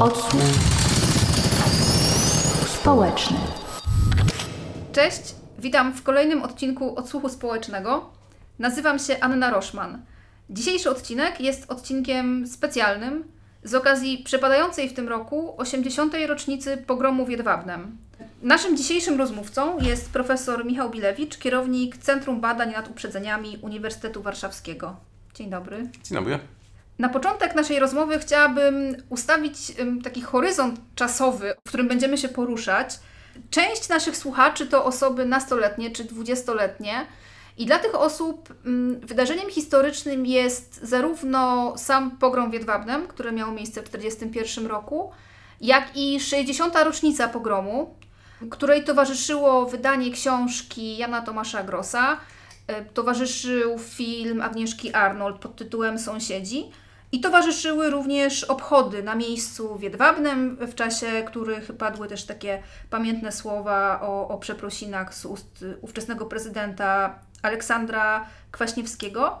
Odsłuch społeczny. Cześć, witam w kolejnym odcinku Odsłuchu Społecznego. Nazywam się Anna Roszman. Dzisiejszy odcinek jest odcinkiem specjalnym z okazji przepadającej w tym roku 80. rocznicy pogromu w Jedwabnem. Naszym dzisiejszym rozmówcą jest profesor Michał Bilewicz, kierownik Centrum Badań nad Uprzedzeniami Uniwersytetu Warszawskiego. Dzień dobry. Dzień dobry. Na początek naszej rozmowy chciałabym ustawić taki horyzont czasowy, w którym będziemy się poruszać. Część naszych słuchaczy to osoby nastoletnie czy dwudziestoletnie. I dla tych osób wydarzeniem historycznym jest zarówno sam pogrom w Jedwabnem, który miał miejsce w 1941 roku, jak i 60. rocznica pogromu, której towarzyszyło wydanie książki Jana Tomasza Grossa, y, towarzyszył film Agnieszki Arnold pod tytułem Sąsiedzi i towarzyszyły również obchody na miejscu w Jedwabnem, w czasie których padły też takie pamiętne słowa o, o przeprosinach z ust ówczesnego prezydenta Aleksandra Kwaśniewskiego.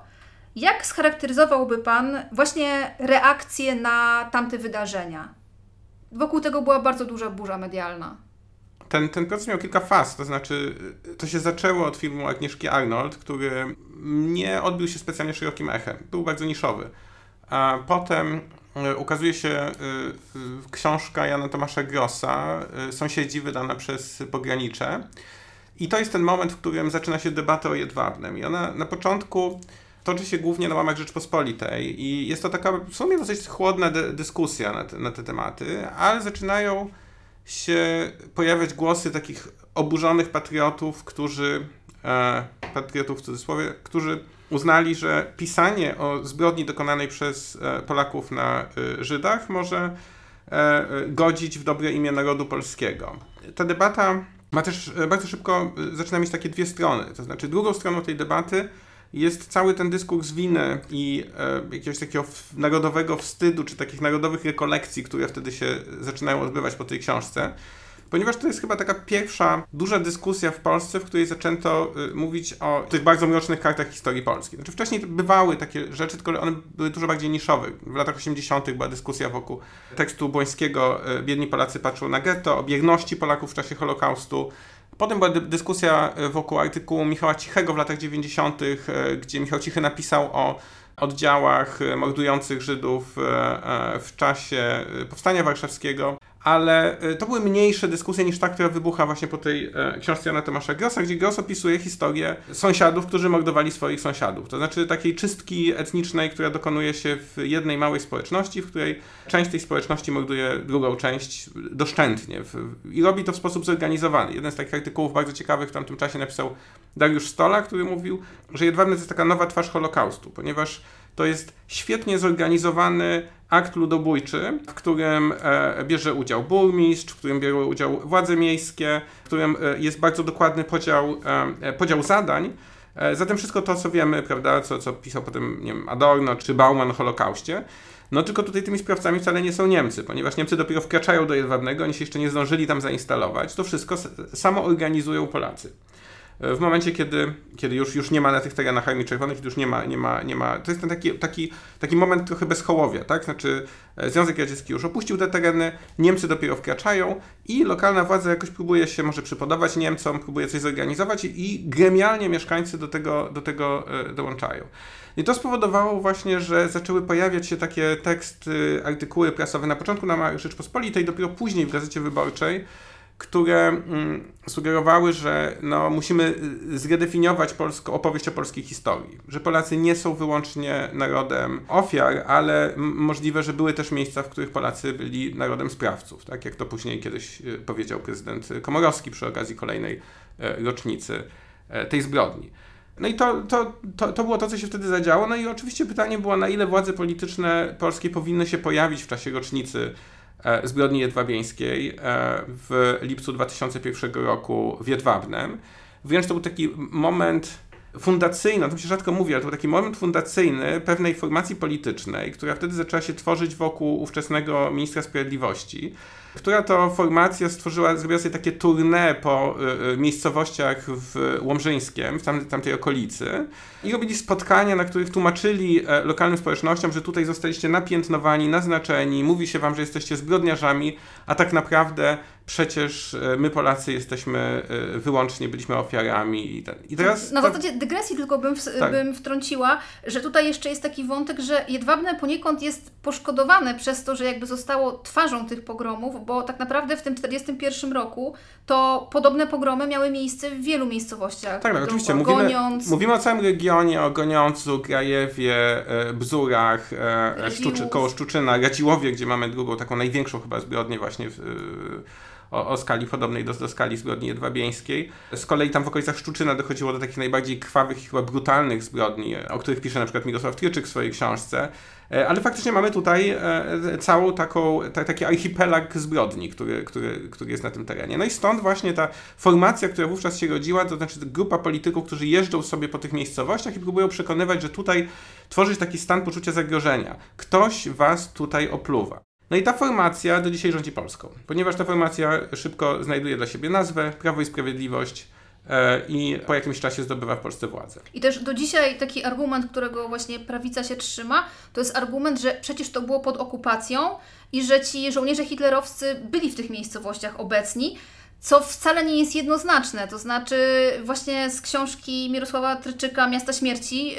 Jak scharakteryzowałby Pan właśnie reakcję na tamte wydarzenia? Wokół tego była bardzo duża burza medialna. Ten, ten proces miał kilka faz, to znaczy to się zaczęło od filmu Agnieszki Arnold, który nie odbił się specjalnie szerokim echem, był bardzo niszowy. A potem y, ukazuje się y, książka Jana Tomasza Grossa, Sąsiedzi, wydana przez Pogranicze. I to jest ten moment, w którym zaczyna się debata o Jedwabnem. I ona na początku toczy się głównie na łamach Rzeczpospolitej i jest to taka w sumie dosyć chłodna dy dyskusja na te, na te tematy, ale zaczynają się pojawiać głosy takich oburzonych patriotów, którzy, e, patriotów w cudzysłowie, którzy uznali, że pisanie o zbrodni dokonanej przez e, Polaków na e, Żydach może e, godzić w dobre imię narodu polskiego. Ta debata ma też bardzo szybko zaczyna mieć takie dwie strony. To znaczy, drugą stroną tej debaty jest cały ten dyskurs winy i e, jakiegoś takiego narodowego wstydu, czy takich narodowych rekolekcji, które wtedy się zaczynają odbywać po tej książce. Ponieważ to jest chyba taka pierwsza duża dyskusja w Polsce, w której zaczęto y, mówić o tych bardzo mrocznych kartach historii polskiej. Znaczy wcześniej bywały takie rzeczy, tylko one były dużo bardziej niszowe. W latach 80. była dyskusja wokół tekstu Błońskiego y, Biedni Polacy patrzą na getto, o bierności Polaków w czasie Holokaustu. Potem była dy dyskusja wokół artykułu Michała Cichego w latach 90., gdzie Michał Cichy napisał o oddziałach mordujących Żydów w czasie Powstania Warszawskiego ale to były mniejsze dyskusje niż ta, która wybucha właśnie po tej e, książce Jana Tomasza Grossa, gdzie Gross opisuje historię sąsiadów, którzy mordowali swoich sąsiadów. To znaczy takiej czystki etnicznej, która dokonuje się w jednej małej społeczności, w której część tej społeczności morduje drugą część doszczętnie. I robi to w sposób zorganizowany. Jeden z takich artykułów bardzo ciekawych w tamtym czasie napisał Dariusz Stola, który mówił, że Jedwabne to jest taka nowa twarz Holokaustu, ponieważ to jest świetnie zorganizowany akt ludobójczy, w którym e, bierze udział burmistrz, w którym biorą udział władze miejskie, w którym e, jest bardzo dokładny podział, e, podział zadań. Zatem wszystko to, co wiemy, prawda, co, co pisał potem nie wiem, Adorno czy Bauman o Holokauście, no tylko tutaj tymi sprawcami wcale nie są Niemcy, ponieważ Niemcy dopiero wkraczają do Jedwabnego, oni się jeszcze nie zdążyli tam zainstalować. To wszystko samo organizują Polacy w momencie, kiedy, kiedy już, już nie ma na tych terenach Armii Czerwonej, kiedy już nie ma, nie ma, nie ma, to jest ten taki, taki, taki moment trochę bezchołowia, tak? Znaczy Związek Radziecki już opuścił te tereny, Niemcy dopiero wkraczają i lokalna władza jakoś próbuje się może przypodobać Niemcom, próbuje coś zorganizować i, i gremialnie mieszkańcy do tego, do tego dołączają. I to spowodowało właśnie, że zaczęły pojawiać się takie teksty, artykuły prasowe na początku na Rzeczpospolitej, dopiero później w Gazecie Wyborczej, które mm, sugerowały, że no, musimy y, zredefiniować polsko, opowieść o polskiej historii. Że Polacy nie są wyłącznie narodem ofiar, ale możliwe, że były też miejsca, w których Polacy byli narodem sprawców. Tak jak to później kiedyś y, powiedział prezydent Komorowski przy okazji kolejnej e, rocznicy e, tej zbrodni. No i to, to, to, to było to, co się wtedy zadziało. No i oczywiście pytanie było, na ile władze polityczne polskie powinny się pojawić w czasie rocznicy zbrodni jedwabieńskiej e, w lipcu 2001 roku w Jedwabnem. Wręcz to był taki moment fundacyjny, o tym się rzadko mówi, ale to był taki moment fundacyjny pewnej formacji politycznej, która wtedy zaczęła się tworzyć wokół ówczesnego ministra sprawiedliwości która to formacja stworzyła, zrobiła sobie takie tournée po y, y, miejscowościach w Łomżyńskiem, w tam, tamtej okolicy i robili spotkania, na których tłumaczyli e, lokalnym społecznościom, że tutaj zostaliście napiętnowani, naznaczeni, mówi się wam, że jesteście zbrodniarzami, a tak naprawdę przecież e, my Polacy jesteśmy e, wyłącznie, byliśmy ofiarami. I, ten. I teraz... Na zasadzie dygresji tylko bym, w, tak. bym wtrąciła, że tutaj jeszcze jest taki wątek, że Jedwabne poniekąd jest poszkodowane przez to, że jakby zostało twarzą tych pogromów, bo tak naprawdę w tym 1941 roku to podobne pogromy miały miejsce w wielu miejscowościach. Tak, tak oczywiście. Mówimy, mówimy o całym regionie, o Goniącu, Grajewie, e, Bzurach, Szczuczy, koło Szczuczyna, Radziłowie, gdzie mamy drugą, taką największą chyba zbrodnię właśnie w, o, o skali podobnej do, do skali zbrodni jedwabieńskiej. Z kolei tam w okolicach Szczuczyna dochodziło do takich najbardziej krwawych i chyba brutalnych zbrodni, o których pisze na przykład Mirosław Tryczyk w swojej książce. E, ale faktycznie mamy tutaj e, całą taką, taki archipelag zbrodni, który, który, który jest na tym terenie. No i stąd właśnie ta formacja, która wówczas się rodziła, to znaczy grupa polityków, którzy jeżdżą sobie po tych miejscowościach i próbują przekonywać, że tutaj tworzyć taki stan poczucia zagrożenia. Ktoś was tutaj opluwa. No i ta formacja do dzisiaj rządzi Polską, ponieważ ta formacja szybko znajduje dla siebie nazwę Prawo i Sprawiedliwość e, i po jakimś czasie zdobywa w Polsce władzę. I też do dzisiaj taki argument, którego właśnie prawica się trzyma, to jest argument, że przecież to było pod okupacją i że ci żołnierze hitlerowscy byli w tych miejscowościach obecni, co wcale nie jest jednoznaczne. To znaczy, właśnie z książki Mirosława Tryczyka Miasta Śmierci,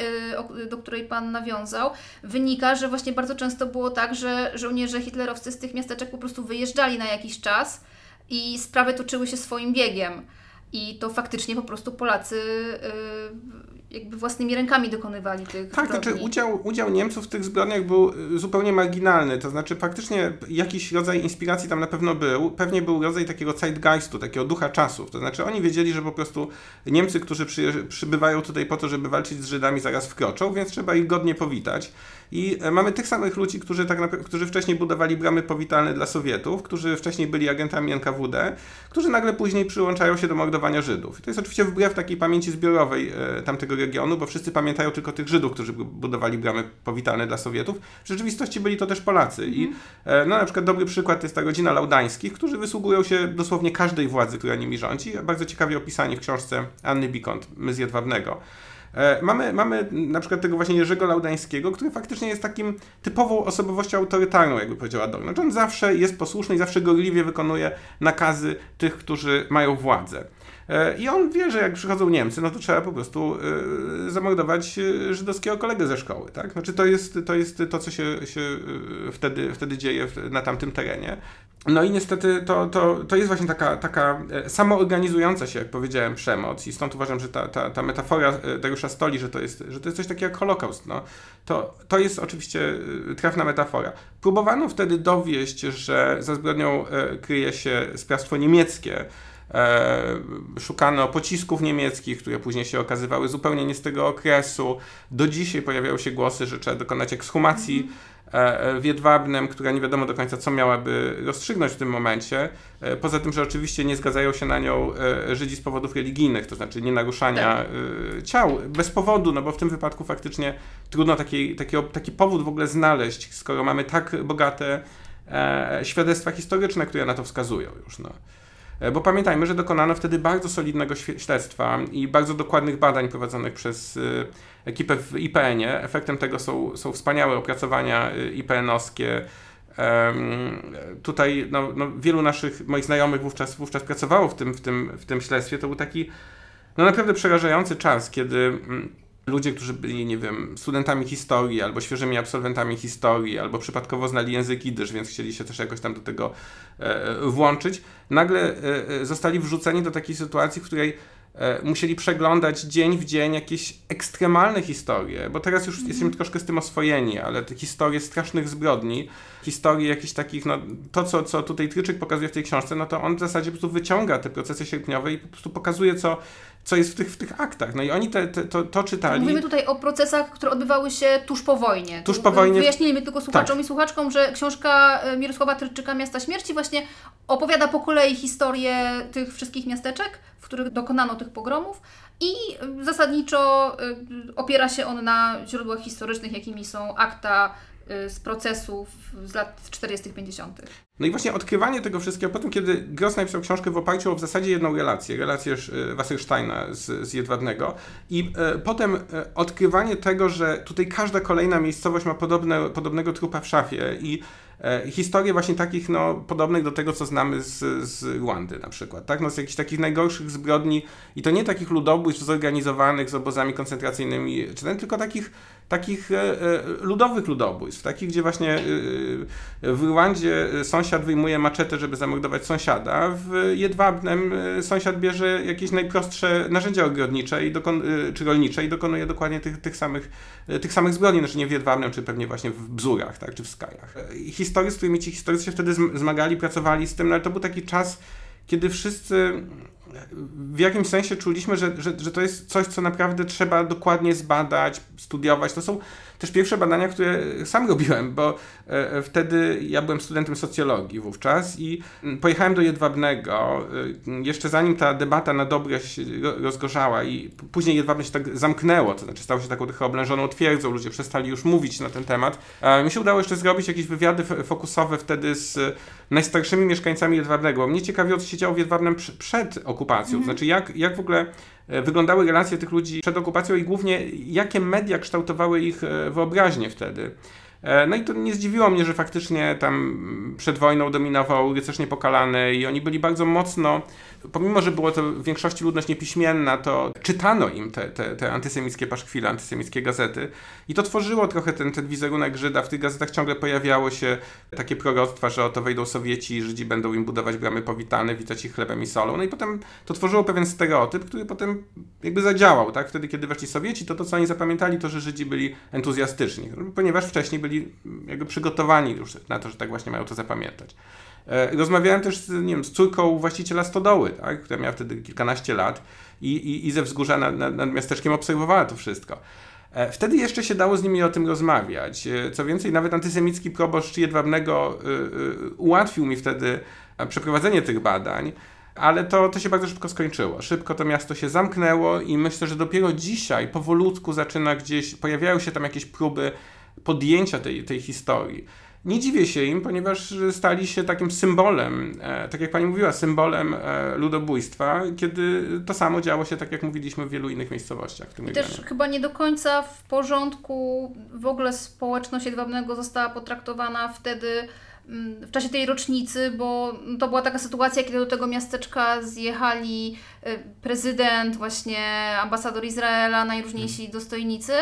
y, do której Pan nawiązał, wynika, że właśnie bardzo często było tak, że żołnierze hitlerowscy z tych miasteczek po prostu wyjeżdżali na jakiś czas i sprawy toczyły się swoim biegiem. I to faktycznie po prostu Polacy y, jakby własnymi rękami dokonywali tych Tak, zbrodni. znaczy udział, udział Niemców w tych zbrodniach był zupełnie marginalny, to znaczy faktycznie jakiś rodzaj inspiracji tam na pewno był, pewnie był rodzaj takiego zeitgeistu, takiego ducha czasów, to znaczy oni wiedzieli, że po prostu Niemcy, którzy przy, przybywają tutaj po to, żeby walczyć z Żydami zaraz wkroczą, więc trzeba ich godnie powitać. I e, mamy tych samych ludzi, którzy, tak naprawdę, którzy wcześniej budowali bramy powitalne dla Sowietów, którzy wcześniej byli agentami NKWD, którzy nagle później przyłączają się do mordowania Żydów. I to jest oczywiście wbrew takiej pamięci zbiorowej e, tamtego regionu, bo wszyscy pamiętają tylko tych Żydów, którzy budowali bramy powitalne dla Sowietów. W rzeczywistości byli to też Polacy. I mhm. e, no, na przykład dobry przykład to jest ta rodzina Laudańskich, którzy wysługują się dosłownie każdej władzy, która nimi rządzi. Bardzo ciekawie opisani w książce Anny Bikont, My z Jedwabnego. E, mamy, mamy na przykład tego właśnie Jerzego Laudańskiego, który faktycznie jest takim typową osobowością autorytarną, jakby powiedział Adorno. Znaczy on zawsze jest posłuszny i zawsze gorliwie wykonuje nakazy tych, którzy mają władzę. E, I on wie, że jak przychodzą Niemcy, no to trzeba po prostu y, zamordować żydowskiego kolegę ze szkoły, tak? Znaczy to jest to, jest to co się, się wtedy, wtedy dzieje na tamtym terenie. No i niestety to, to, to jest właśnie taka, taka e, samoorganizująca się, jak powiedziałem, przemoc i stąd uważam, że ta, ta, ta metafora e, Dariusza Stoli, że to, jest, że to jest coś takiego jak Holokaust, no, to, to jest oczywiście e, trafna metafora. Próbowano wtedy dowieść, że za zbrodnią kryje się sprawstwo niemieckie, szukano pocisków niemieckich, które później się okazywały zupełnie nie z tego okresu. Do dzisiaj pojawiają się głosy, że trzeba dokonać ekshumacji E, e, w Jedwabnem, która nie wiadomo do końca, co miałaby rozstrzygnąć w tym momencie. E, poza tym, że oczywiście nie zgadzają się na nią Żydzi z powodów religijnych, to znaczy nie naruszania tak. ciał bez powodu, no bo w tym wypadku faktycznie trudno taki, taki, taki powód w ogóle znaleźć, skoro mamy tak bogate świadectwa historyczne, które na to wskazują już. No. Bo pamiętajmy, że dokonano wtedy bardzo solidnego śledztwa i bardzo dokładnych badań prowadzonych przez ekipę w IPN-ie. Efektem tego są, są wspaniałe opracowania y, IPN-owskie. Tutaj no, no, wielu naszych moich znajomych wówczas, wówczas pracowało w tym, w, tym, w tym śledztwie. To był taki no, naprawdę przerażający czas, kiedy mm, ludzie, którzy byli, nie wiem, studentami historii, albo świeżymi absolwentami historii, albo przypadkowo znali język idysz, więc chcieli się też jakoś tam do tego e, włączyć, nagle e, e zostali wrzuceni do takiej sytuacji, w której E, musieli przeglądać dzień w dzień jakieś ekstremalne historie, bo teraz już mm. jesteśmy troszkę z tym oswojeni, ale te historie strasznych zbrodni, historie jakichś takich, no to co, co tutaj Tryczyk pokazuje w tej książce, no to on w zasadzie po prostu wyciąga te procesy sierpniowe i po prostu pokazuje, co, co jest w tych, w tych aktach. No i oni te, te, to, to czytali. Mówimy tutaj o procesach, które odbywały się tuż po wojnie. Tuż po wojnie. Wyjaśnijmy tylko słuchaczom tak. i słuchaczkom, że książka e, Mirosława Tryczyka Miasta Śmierci właśnie opowiada po kolei historię tych wszystkich miasteczek, w których dokonano tych pogromów i zasadniczo opiera się on na źródłach historycznych, jakimi są akta z procesów z lat 40., 50. No i właśnie odkrywanie tego wszystkiego, potem kiedy Gross napisał książkę w oparciu o w zasadzie jedną relację, relację e, Wassersteina z, z Jedwabnego i e, potem odkrywanie tego, że tutaj każda kolejna miejscowość ma podobne, podobnego trupa w szafie i e, historie właśnie takich no, podobnych do tego, co znamy z, z Rwandy na przykład, tak? No, z jakichś takich najgorszych zbrodni i to nie takich ludobójstw zorganizowanych z obozami koncentracyjnymi, czy ten, tylko takich, takich e, e, ludowych ludobójstw, takich, gdzie właśnie w Rwandzie są sąsiad wyjmuje maczetę, żeby zamordować sąsiada, w jedwabnym y, sąsiad bierze jakieś najprostsze narzędzia ogrodnicze i czy rolnicze i dokonuje dokładnie tych, tych, samych, tych samych zbrodni, znaczy nie w jedwabnym, czy pewnie właśnie w bzurach, tak, czy w skajach. Historie, z którymi ci historycy się wtedy zmagali, pracowali z tym, no ale to był taki czas, kiedy wszyscy w jakimś sensie czuliśmy, że, że, że to jest coś, co naprawdę trzeba dokładnie zbadać, studiować. To są też pierwsze badania, które sam robiłem, bo e, e, wtedy ja byłem studentem socjologii wówczas i mm, pojechałem do Jedwabnego, e, jeszcze zanim ta debata na dobre się rozgorzała i później Jedwabne się tak zamknęło, to znaczy stało się taką trochę oblężoną twierdzą, ludzie przestali już mówić na ten temat. Mi się udało jeszcze zrobić jakieś wywiady fokusowe wtedy z najstarszymi mieszkańcami Jedwabnego. Mnie ciekawiło, co się działo w Jedwabnem przed okupacją, mhm. znaczy jak, jak w ogóle wyglądały relacje tych ludzi przed okupacją i głównie jakie media kształtowały ich e, wyobraźnię wtedy. E, no i to nie zdziwiło mnie, że faktycznie tam przed wojną dominował rycerz niepokalany i oni byli bardzo mocno, pomimo, że było to w większości ludność niepiśmienna, to czytano im te, te, te antysemickie paszkwile, antysemickie gazety i to tworzyło trochę ten, ten wizerunek Żyda. W tych gazetach ciągle pojawiało się takie proroctwa, że oto wejdą Sowieci i Żydzi będą im budować bramy powitane, witać ich chlebem i solą. No i potem to tworzyło pewien stereotyp, który potem jakby zadziałał, tak? Wtedy, kiedy weszli Sowieci, to to, co oni zapamiętali, to, że Żydzi byli entuzjastyczni, ponieważ wcześniej byli byli jakby przygotowani już na to, że tak właśnie mają to zapamiętać. E, rozmawiałem też z, nie wiem, z córką właściciela stodoły, tak, która miała wtedy kilkanaście lat i, i, i ze wzgórza nad, nad, nad miasteczkiem obserwowała to wszystko. E, wtedy jeszcze się dało z nimi o tym rozmawiać. E, co więcej, nawet antysemicki proboszcz Jedwabnego ułatwił mi wtedy przeprowadzenie tych badań, ale to, to się bardzo szybko skończyło. Szybko to miasto się zamknęło i myślę, że dopiero dzisiaj powolutku zaczyna gdzieś, pojawiają się tam jakieś próby podjęcia tej, tej historii. Nie dziwię się im, ponieważ stali się takim symbolem, e, tak jak pani mówiła, symbolem e, ludobójstwa, kiedy to samo działo się, tak jak mówiliśmy, w wielu innych miejscowościach. W tym I też chyba nie do końca w porządku w ogóle społeczność Jedwabnego została potraktowana wtedy mm, w czasie tej rocznicy, bo to była taka sytuacja, kiedy do tego miasteczka zjechali e, prezydent, właśnie ambasador Izraela, najróżniejsi hmm. dostojnicy.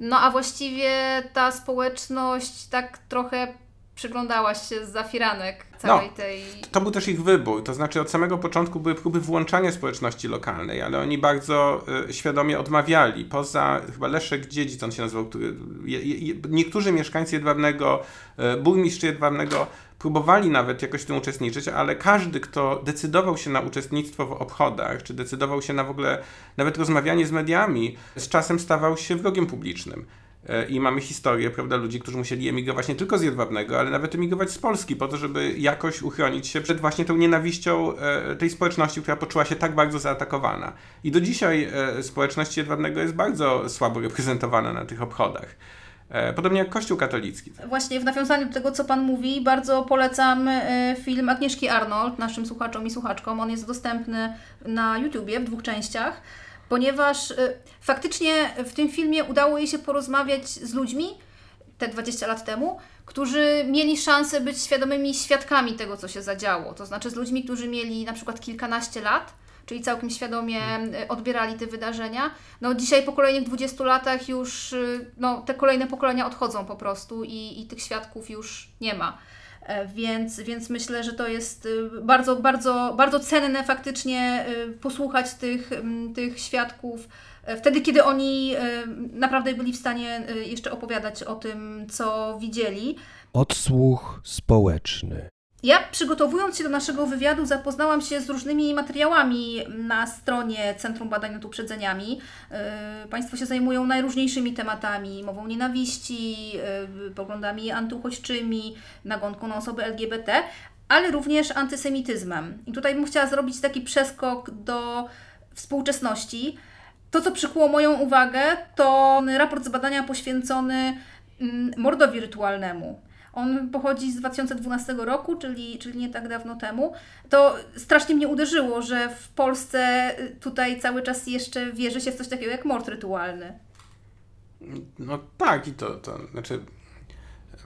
No a właściwie ta społeczność tak trochę przyglądałaś się za firanek całej no, tej. To był też ich wybór. To znaczy, od samego początku były próby włączania społeczności lokalnej, ale oni bardzo y, świadomie odmawiali. Poza chyba Leszek Dziedzic, on się nazywał, który, je, je, niektórzy mieszkańcy Jedwabnego, y, burmistrz Jedwabnego próbowali nawet jakoś w tym uczestniczyć, ale każdy, kto decydował się na uczestnictwo w obchodach, czy decydował się na w ogóle nawet rozmawianie z mediami, z czasem stawał się wrogiem publicznym. E, I mamy historię, prawda, ludzi, którzy musieli emigrować nie tylko z Jedwabnego, ale nawet emigrować z Polski po to, żeby jakoś uchronić się przed właśnie tą nienawiścią e, tej społeczności, która poczuła się tak bardzo zaatakowana. I do dzisiaj e, społeczność Jedwabnego jest bardzo słabo reprezentowana na tych obchodach. Podobnie jak Kościół katolicki. Właśnie w nawiązaniu do tego, co Pan mówi, bardzo polecam film Agnieszki Arnold naszym słuchaczom i słuchaczkom. On jest dostępny na YouTubie w dwóch częściach ponieważ y, faktycznie w tym filmie udało jej się porozmawiać z ludźmi te 20 lat temu, którzy mieli szansę być świadomymi świadkami tego, co się zadziało. To znaczy z ludźmi, którzy mieli na przykład kilkanaście lat, czyli całkiem świadomie y, odbierali te wydarzenia. No dzisiaj po kolejnych 20 latach już y, no, te kolejne pokolenia odchodzą po prostu i, i tych świadków już nie ma. E, więc, więc myślę, że to jest y, bardzo, bardzo, bardzo cenne faktycznie y, posłuchać tych, tych świadków e, wtedy, kiedy oni e, naprawdę byli w stanie jeszcze opowiadać o tym, co widzieli. Odsłuch społeczny. Ja przygotowując się do naszego wywiadu zapoznałam się z różnymi materiałami na stronie Centrum Badań nad Uprzedzeniami. Yy, państwo się zajmują najróżniejszymi tematami, mową nienawiści, yy, poglądami antyuchodźczymi, nagonką na osoby LGBT, ale również antysemityzmem. I tutaj bym chciała zrobić taki przeskok do współczesności. To, co przykuło moją uwagę, to raport z badania poświęcony mm, mordowi rytualnemu. On pochodzi z 2012 roku, czyli, czyli nie tak dawno temu. To strasznie mnie uderzyło, że w Polsce y, tutaj cały czas jeszcze wierzy się w coś takiego jak mord rytualny. No tak, i to, to znaczy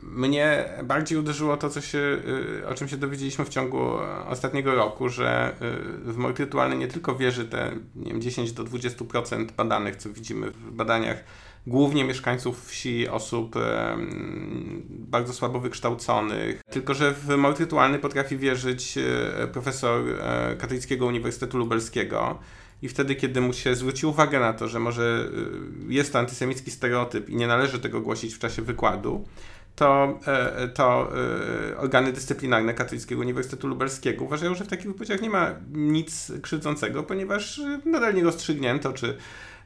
mnie bardziej uderzyło to, co się, y, o czym się dowiedzieliśmy w ciągu ostatniego roku, że y, w mord rytualny nie tylko wierzy te nie wiem, 10 do 20% badanych, co widzimy w badaniach, głównie mieszkańców wsi, osób bardzo słabo wykształconych. Tylko, że w mord rytualny potrafi wierzyć e, profesor e, Katolickiego Uniwersytetu Lubelskiego. I wtedy, kiedy mu się zwróci uwagę na to, że może e, jest to antysemicki stereotyp i nie należy tego głosić w czasie wykładu, to, to organy dyscyplinarne Katolickiego Uniwersytetu Lubelskiego uważają, że w takich wypowiedziach nie ma nic krzywdzącego, ponieważ nadal nie rozstrzygnięto, czy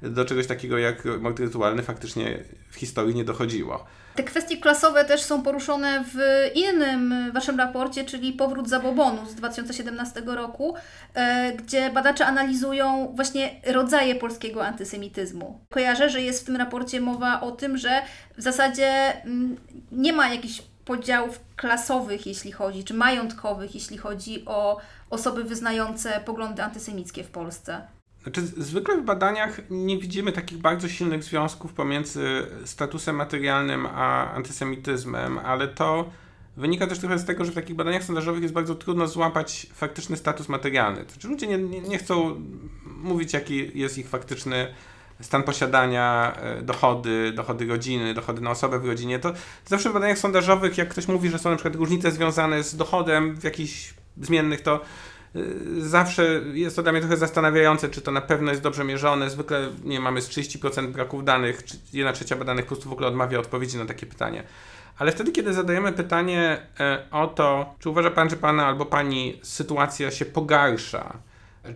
do czegoś takiego jak mord rytualny faktycznie w historii nie dochodziło. Te kwestie klasowe też są poruszone w innym waszym raporcie, czyli Powrót Zabobonu z 2017 roku, e, gdzie badacze analizują właśnie rodzaje polskiego antysemityzmu. Kojarzę, że jest w tym raporcie mowa o tym, że w zasadzie mm, nie ma jakichś podziałów klasowych, jeśli chodzi, czy majątkowych, jeśli chodzi o osoby wyznające poglądy antysemickie w Polsce. Znaczy, zwykle w badaniach nie widzimy takich bardzo silnych związków pomiędzy statusem materialnym a antysemityzmem, ale to wynika też trochę z tego, że w takich badaniach sondażowych jest bardzo trudno złapać faktyczny status materialny. To znaczy, ludzie nie, nie, nie chcą mówić, jaki jest ich faktyczny stan posiadania, e, dochody, dochody rodziny, dochody na osobę w rodzinie. To zawsze w badaniach sondażowych, jak ktoś mówi, że są na przykład różnice związane z dochodem w jakichś zmiennych, to zawsze jest to dla mnie trochę zastanawiające, czy to na pewno jest dobrze mierzone. Zwykle nie mamy z 30% braków danych, czy jedna trzecia badanych po prostu w ogóle odmawia odpowiedzi na takie pytanie. Ale wtedy, kiedy zadajemy pytanie e, o to, czy uważa pan, że pana albo pani sytuacja się pogarsza,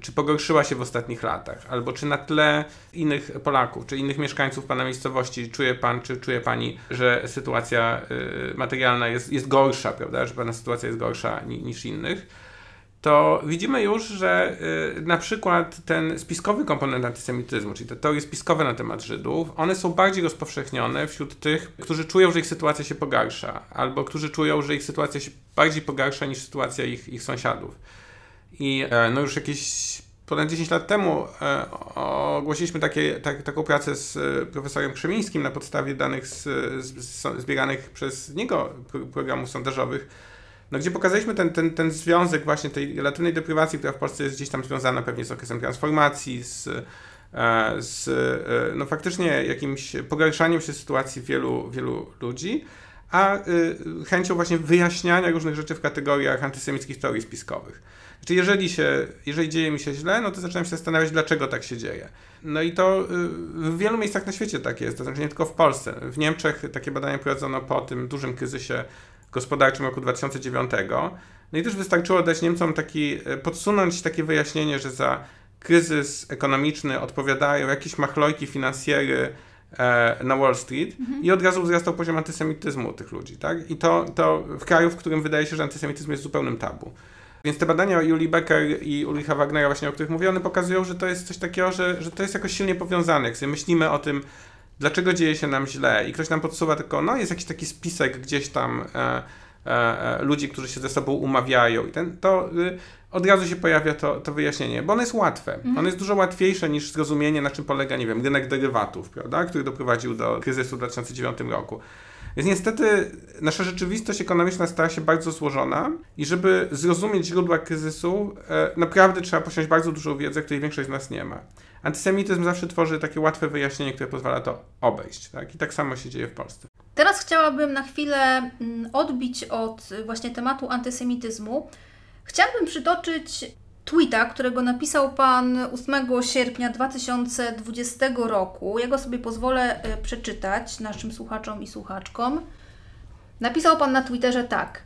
czy pogorszyła się w ostatnich latach, albo czy na tle innych Polaków, czy innych mieszkańców pana miejscowości czuje pan, czy czuje pani, że sytuacja y, materialna jest, jest gorsza, prawda, że pana sytuacja jest gorsza niż innych, to widzimy już, że y, na przykład ten spiskowy komponent antysemityzmu, czyli te teorie spiskowe na temat Żydów, one są bardziej rozpowszechnione wśród tych, którzy czują, że ich sytuacja się pogarsza, albo którzy czują, że ich sytuacja się bardziej pogarsza niż sytuacja ich, ich sąsiadów. I e, no już jakieś ponad 10 lat temu e, ogłosiliśmy takie, tak, taką pracę z e, profesorem Krzemińskim na podstawie danych z, z, z, zbieranych przez niego programów sondażowych, no, gdzie pokazaliśmy ten, ten, ten związek właśnie tej relatywnej deprywacji, która w Polsce jest gdzieś tam związana pewnie z okresem transformacji, z, e, z e, no, faktycznie jakimś pogarszaniem się sytuacji wielu, wielu ludzi, a y, chęcią właśnie wyjaśniania różnych rzeczy w kategoriach antysemickich teorii spiskowych. Znaczy, jeżeli, się, jeżeli dzieje mi się źle, no to zaczynam się zastanawiać, dlaczego tak się dzieje. No i to w wielu miejscach na świecie tak jest, to znaczy nie tylko w Polsce. W Niemczech takie badania prowadzono po tym dużym kryzysie gospodarczym roku 2009. No i też wystarczyło dać Niemcom taki, e, podsunąć takie wyjaśnienie, że za kryzys ekonomiczny odpowiadają jakieś machlojki finansjery e, na Wall Street mhm. i od razu wzrastał poziom antysemityzmu tych ludzi, tak? I to, to w kraju, w którym wydaje się, że antysemityzm jest zupełnym tabu. Więc te badania Julii Becker i Ulricha Wagnera właśnie, o których mówię, one pokazują, że to jest coś takiego, że, że to jest jakoś silnie powiązane. Jak sobie myślimy o tym, dlaczego dzieje się nam źle i ktoś nam podsuwa tylko, no jest jakiś taki spisek gdzieś tam e, e, e, ludzi, którzy się ze sobą umawiają i ten, to y, od razu się pojawia to, to wyjaśnienie, bo ono jest łatwe. Mhm. Ono jest dużo łatwiejsze niż zrozumienie, na czym polega, nie wiem, rynek derywatów, prawda, który doprowadził do kryzysu w 2009 roku. Więc niestety nasza rzeczywistość ekonomiczna stała się bardzo złożona i żeby zrozumieć źródła kryzysu, e, naprawdę trzeba posiąść bardzo dużą wiedzę, której większość z nas nie ma. Antysemityzm zawsze tworzy takie łatwe wyjaśnienie, które pozwala to obejść. Tak? I tak samo się dzieje w Polsce. Teraz chciałabym na chwilę mm, odbić od właśnie tematu antysemityzmu. Chciałabym przytoczyć tweeta, którego napisał Pan 8 sierpnia 2020 roku. Ja go sobie pozwolę e, przeczytać naszym słuchaczom i słuchaczkom. Napisał Pan na Twitterze tak.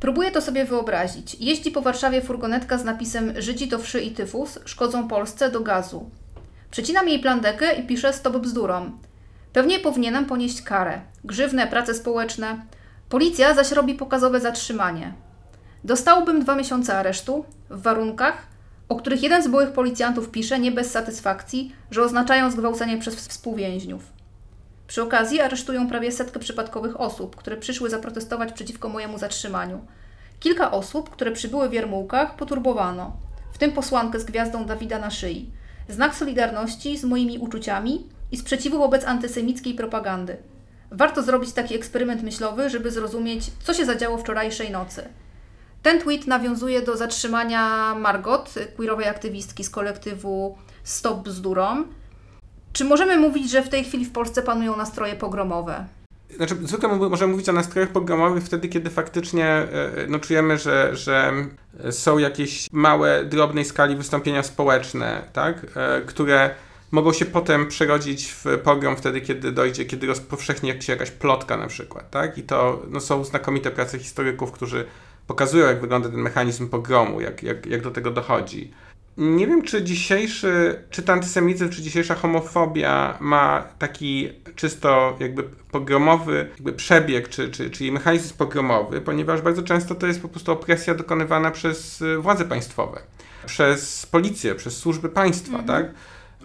Próbuję to sobie wyobrazić. Jeździ po Warszawie furgonetka z napisem Żydzi to wszy i tyfus, szkodzą Polsce do gazu. Przecinam jej plandekę i piszę stop bzdurom. Pewnie powinienem ponieść karę. Grzywne, prace społeczne. Policja zaś robi pokazowe zatrzymanie. Dostałbym dwa miesiące aresztu w warunkach o których jeden z byłych policjantów pisze, nie bez satysfakcji, że oznaczają zgwałcenie przez współwięźniów. Przy okazji aresztują prawie setkę przypadkowych osób, które przyszły zaprotestować przeciwko mojemu zatrzymaniu. Kilka osób, które przybyły w Jarmułkach, poturbowano, w tym posłankę z gwiazdą Dawida na szyi. Znak solidarności z moimi uczuciami i sprzeciwu wobec antysemickiej propagandy. Warto zrobić taki eksperyment myślowy, żeby zrozumieć, co się zadziało wczorajszej nocy. Ten tweet nawiązuje do zatrzymania Margot, queerowej aktywistki z kolektywu Stop Bzdurom. Czy możemy mówić, że w tej chwili w Polsce panują nastroje pogromowe? Znaczy, zwykle możemy mówić o nastrojach pogromowych wtedy, kiedy faktycznie e, no, czujemy, że, że są jakieś małe, drobnej skali wystąpienia społeczne, tak? E, które mogą się potem przerodzić w pogrom wtedy, kiedy dojdzie, kiedy rozpowszechni się jakaś plotka na przykład, tak? I to no, są znakomite prace historyków, którzy pokazują, jak wygląda ten mechanizm pogromu, jak, jak, jak do tego dochodzi. Nie wiem, czy dzisiejszy, czy to antysemityzm, czy dzisiejsza homofobia ma taki czysto jakby pogromowy jakby przebieg, czy, czy, czyli mechanizm pogromowy, ponieważ bardzo często to jest po prostu opresja dokonywana przez y, władze państwowe, przez policję, przez służby państwa, -hmm. tak?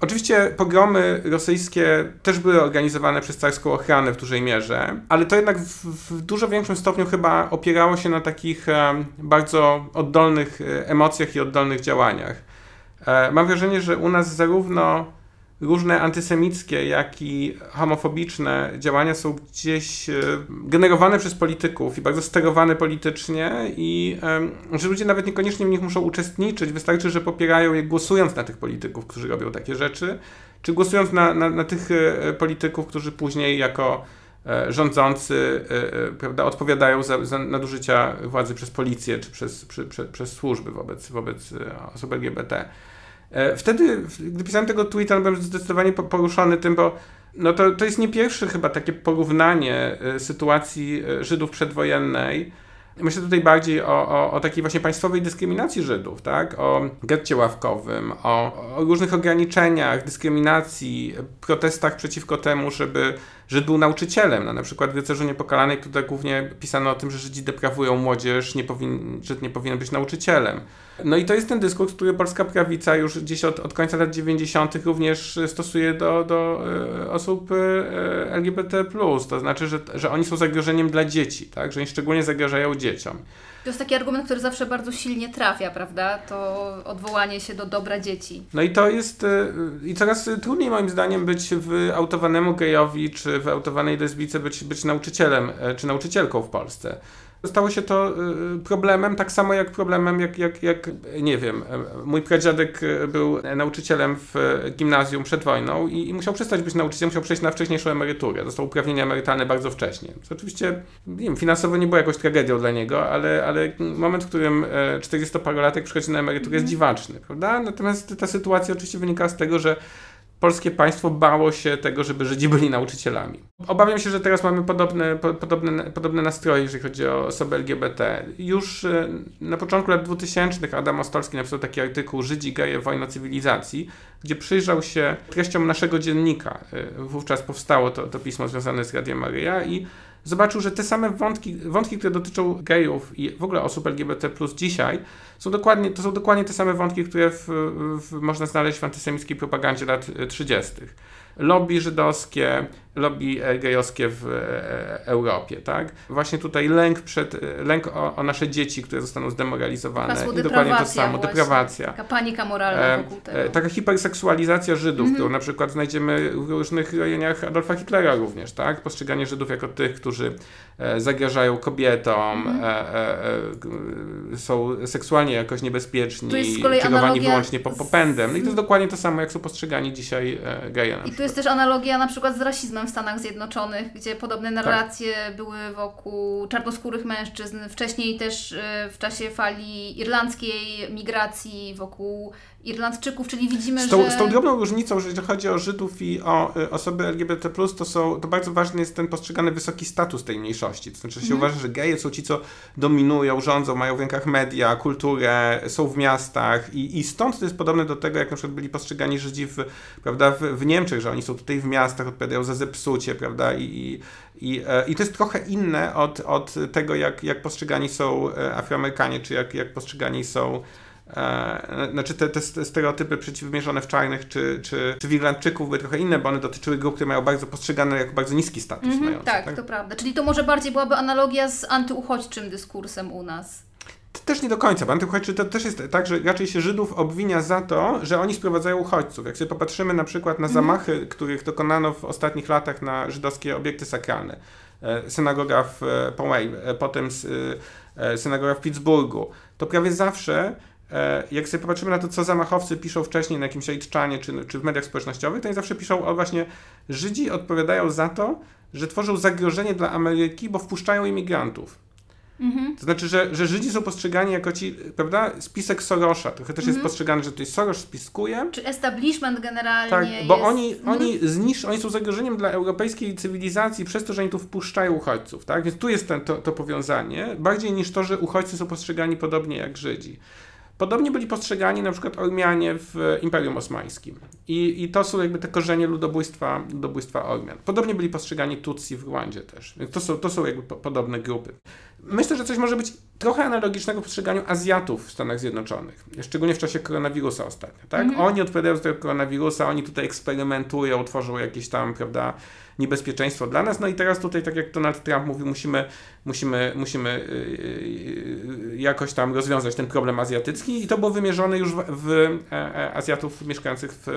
Oczywiście pogromy rosyjskie też były organizowane przez carską ochranę w dużej mierze, ale to jednak w, w dużo większym stopniu chyba opierało się na takich e, bardzo oddolnych e, emocjach i oddolnych działaniach. E, mam wrażenie, że u nas zarówno różne antysemickie, jak i homofobiczne działania są gdzieś e, generowane przez polityków i bardzo sterowane politycznie i że ludzie nawet niekoniecznie w nich muszą uczestniczyć, wystarczy, że popierają je głosując na tych polityków, którzy robią takie rzeczy, czy głosując na, na, na tych e, polityków, którzy później jako rządzący prawda, odpowiadają za, za nadużycia władzy przez policję czy przez, przy, przy, przez służby wobec, wobec osób LGBT. E, wtedy, gdy pisałem tego tweeta, byłem zdecydowanie poruszony tym, bo no to, to jest nie pierwsze chyba takie porównanie e, sytuacji e, Żydów przedwojennej. Myślę tutaj bardziej o, o, o takiej właśnie państwowej dyskryminacji Żydów, tak? o getcie ławkowym, o, o różnych ograniczeniach, dyskryminacji, protestach przeciwko temu, żeby Żyd był nauczycielem. No, na przykład w Rycerzu Niepokalanej tutaj głównie pisano o tym, że Żydzi deprawują młodzież, nie powin, Żyd nie powinien być nauczycielem. No i to jest ten dyskurs, który polska prawica już gdzieś od, od końca lat 90. również stosuje do, do e, osób e, LGBT+. To znaczy, że, że oni są zagrożeniem dla dzieci, tak? że oni szczególnie zagrażają dzieciom. To jest taki argument, który zawsze bardzo silnie trafia, prawda? To odwołanie się do dobra dzieci. No i to jest. E, I coraz trudniej moim zdaniem być wyautowanemu gejowi czy wyautowanej lesbice być, być nauczycielem czy nauczycielką w Polsce. Stało się to y, problemem, tak samo jak problemem, jak, jak, jak nie wiem, mój pradziadek y, był nauczycielem w gimnazjum przed wojną i, i musiał przestać być nauczycielem, musiał przejść na wcześniejszą emeryturę. Dostał uprawnienia emerytalne bardzo wcześnie. Co oczywiście, nie wiem, finansowo nie było jakąś tragedią dla niego, ale, ale moment, w którym 40-parolatek przychodzi na emeryturę jest mhm. dziwaczny, prawda? Natomiast ta sytuacja oczywiście wynika z tego, że polskie państwo bało się tego, żeby Żydzi byli nauczycielami. Obawiam się, że teraz mamy podobne, podobne, podobne nastroje, jeżeli chodzi o osoby LGBT. Już e, na początku lat 2000 Adam Ostolski napisał taki artykuł Żydzi, geje, wojna cywilizacji, gdzie przyjrzał się treściom naszego dziennika. E, wówczas powstało to, to pismo związane z Radiem Maryja i zobaczył, że te same wątki, wątki, które dotyczą gejów i w ogóle osób LGBT dzisiaj, są dokładnie, to są dokładnie te same wątki, które w, w, można znaleźć w antysemickiej propagandzie lat 30 lobby żydowskie, lobby gejowskie w e, Europie, tak? Właśnie tutaj lęk przed, lęk o, o nasze dzieci, które zostaną zdemoralizowane. I dokładnie to samo, właśnie. deprawacja. Taka panika moralna e, wokół tego. E, taka hiperseksualizacja Żydów, mm -hmm. którą na przykład znajdziemy w różnych rejoniach Adolfa Hitlera również, tak? Postrzeganie Żydów jako tych, którzy zagrażają kobietom, mm -hmm. są seksualnie jakoś niebezpieczni, kierowani analogia... wyłącznie popędem. No i to jest dokładnie to samo, jak są postrzegani dzisiaj geje I tu jest też analogia na przykład z rasizmem w Stanach Zjednoczonych, gdzie podobne narracje tak. były wokół czarnoskórych mężczyzn. Wcześniej też e, w czasie fali irlandzkiej migracji wokół Irlandczyków, czyli widzimy, z tą, że... Z tą drobną różnicą, że jeżeli chodzi o Żydów i o y, osoby LGBT+, to, są, to bardzo ważny jest ten postrzegany wysoki status tej mniejszości. To znaczy się mm. uważa, że geje są ci, co dominują, rządzą, mają w rękach media, kulturę, są w miastach i, i stąd to jest podobne do tego, jak na przykład byli postrzegani Żydzi w, prawda, w, w Niemczech, że oni są tutaj w miastach, odpowiadają za zepsucie, prawda, i, i, i, e, i to jest trochę inne od, od tego, jak, jak postrzegani są e, Afroamerykanie, czy jak, jak postrzegani są e, znaczy te, te stereotypy przeciwmierzone w czarnych czy, czy, czy w Irlandczyków były trochę inne, bo one dotyczyły grup, które mają bardzo postrzegane jako bardzo niski status Mhm, mające. tak, tak? to prawda. Czyli to może bardziej byłaby analogia z antyuchodźczym dyskursem u nas. To Też nie do końca, bo antyuchodźczy to też jest tak, że raczej się Żydów obwinia za to, że oni sprowadzają uchodźców. Jak sobie popatrzymy na przykład na zamachy, których dokonano w ostatnich latach na żydowskie obiekty sakralne. E, Synagoga w e, Poway, potem synagoga w Pittsburghu. To prawie zawsze, jak sobie popatrzymy na to, co zamachowcy piszą wcześniej na jakimś Rejczanie czy, czy w mediach społecznościowych, to oni zawsze piszą o właśnie Żydzi odpowiadają za to, że tworzą zagrożenie dla Ameryki, bo wpuszczają imigrantów. To znaczy, że, że Żydzi są postrzegani jako ci, prawda, spisek Sorosza. Trochę też jest postrzegany, że tutaj Soros spiskuje. Czy establishment generalnie Tak, jest... bo oni, Mhm. oni, znisz, oni są zagrożeniem dla europejskiej cywilizacji przez to, że oni tu wpuszczają uchodźców, tak? Więc tu jest ten, to, to powiązanie, bardziej niż to, że uchodźcy są postrzegani podobnie jak Żydzi. Podobnie byli postrzegani na przykład Ormianie w Imperium Osmańskim. I, I to są jakby te korzenie ludobójstwa, ludobójstwa Ormian. Podobnie byli postrzegani Tutsi w Rwandzie też. Więc to są, to są jakby po, podobne grupy. Myślę, że coś może być trochę analogicznego w postrzeganiu Azjatów w Stanach Zjednoczonych. Szczególnie w czasie koronawirusa ostatnio, tak? Oni odpowiadają za tego koronawirusa, oni tutaj eksperymentują, tworzą jakieś tam, prawda, niebezpieczeństwo dla nas. No i teraz tutaj, tak jak Donald Trump mówi, musimy, musimy, musimy yy, yy, jakoś tam rozwiązać ten problem azjatycki i to było wymierzone już w, w e, e, Azjatów mieszkających w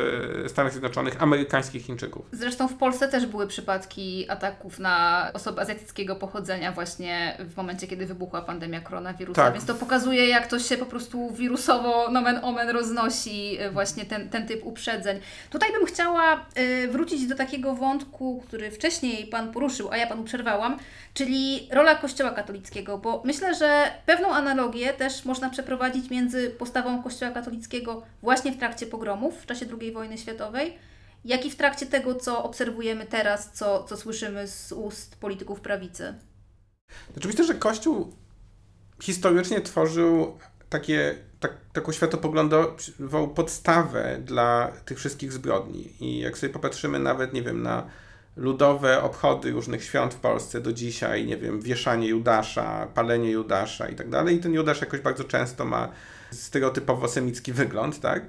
e, Stanach Zjednoczonych, amerykańskich Chińczyków. Zresztą w Polsce też były przypadki ataków na osoby azjatyckiego pochodzenia właśnie w momencie, kiedy wybuchła pandemia koronawirusa, Tak. więc to pokazuje, jak to się po prostu wirusowo nomen omen roznosi y, właśnie ten, ten typ uprzedzeń. Tutaj bym chciała y, wrócić do takiego wątku, który wcześniej Pan poruszył, a ja Panu przerwałam, czyli rola Kościoła katolickiego, bo myślę, że pewną analogię też można przeprowadzić między postawą Kościoła katolickiego właśnie w trakcie pogromów w czasie II wojny światowej, jak i w trakcie tego, co obserwujemy teraz, co, co słyszymy z ust polityków prawicy. Znaczy myślę, że Kościół historycznie tworzył takie, tak, taką światopoglądową podstawę dla tych wszystkich zbrodni. I jak sobie popatrzymy nawet, nie wiem, na ludowe obchody różnych świąt w Polsce do dzisiaj, nie wiem, wieszanie Judasza, palenie Judasza i tak dalej. I ten Judasz jakoś bardzo często ma stereotypowo semicki wygląd, tak?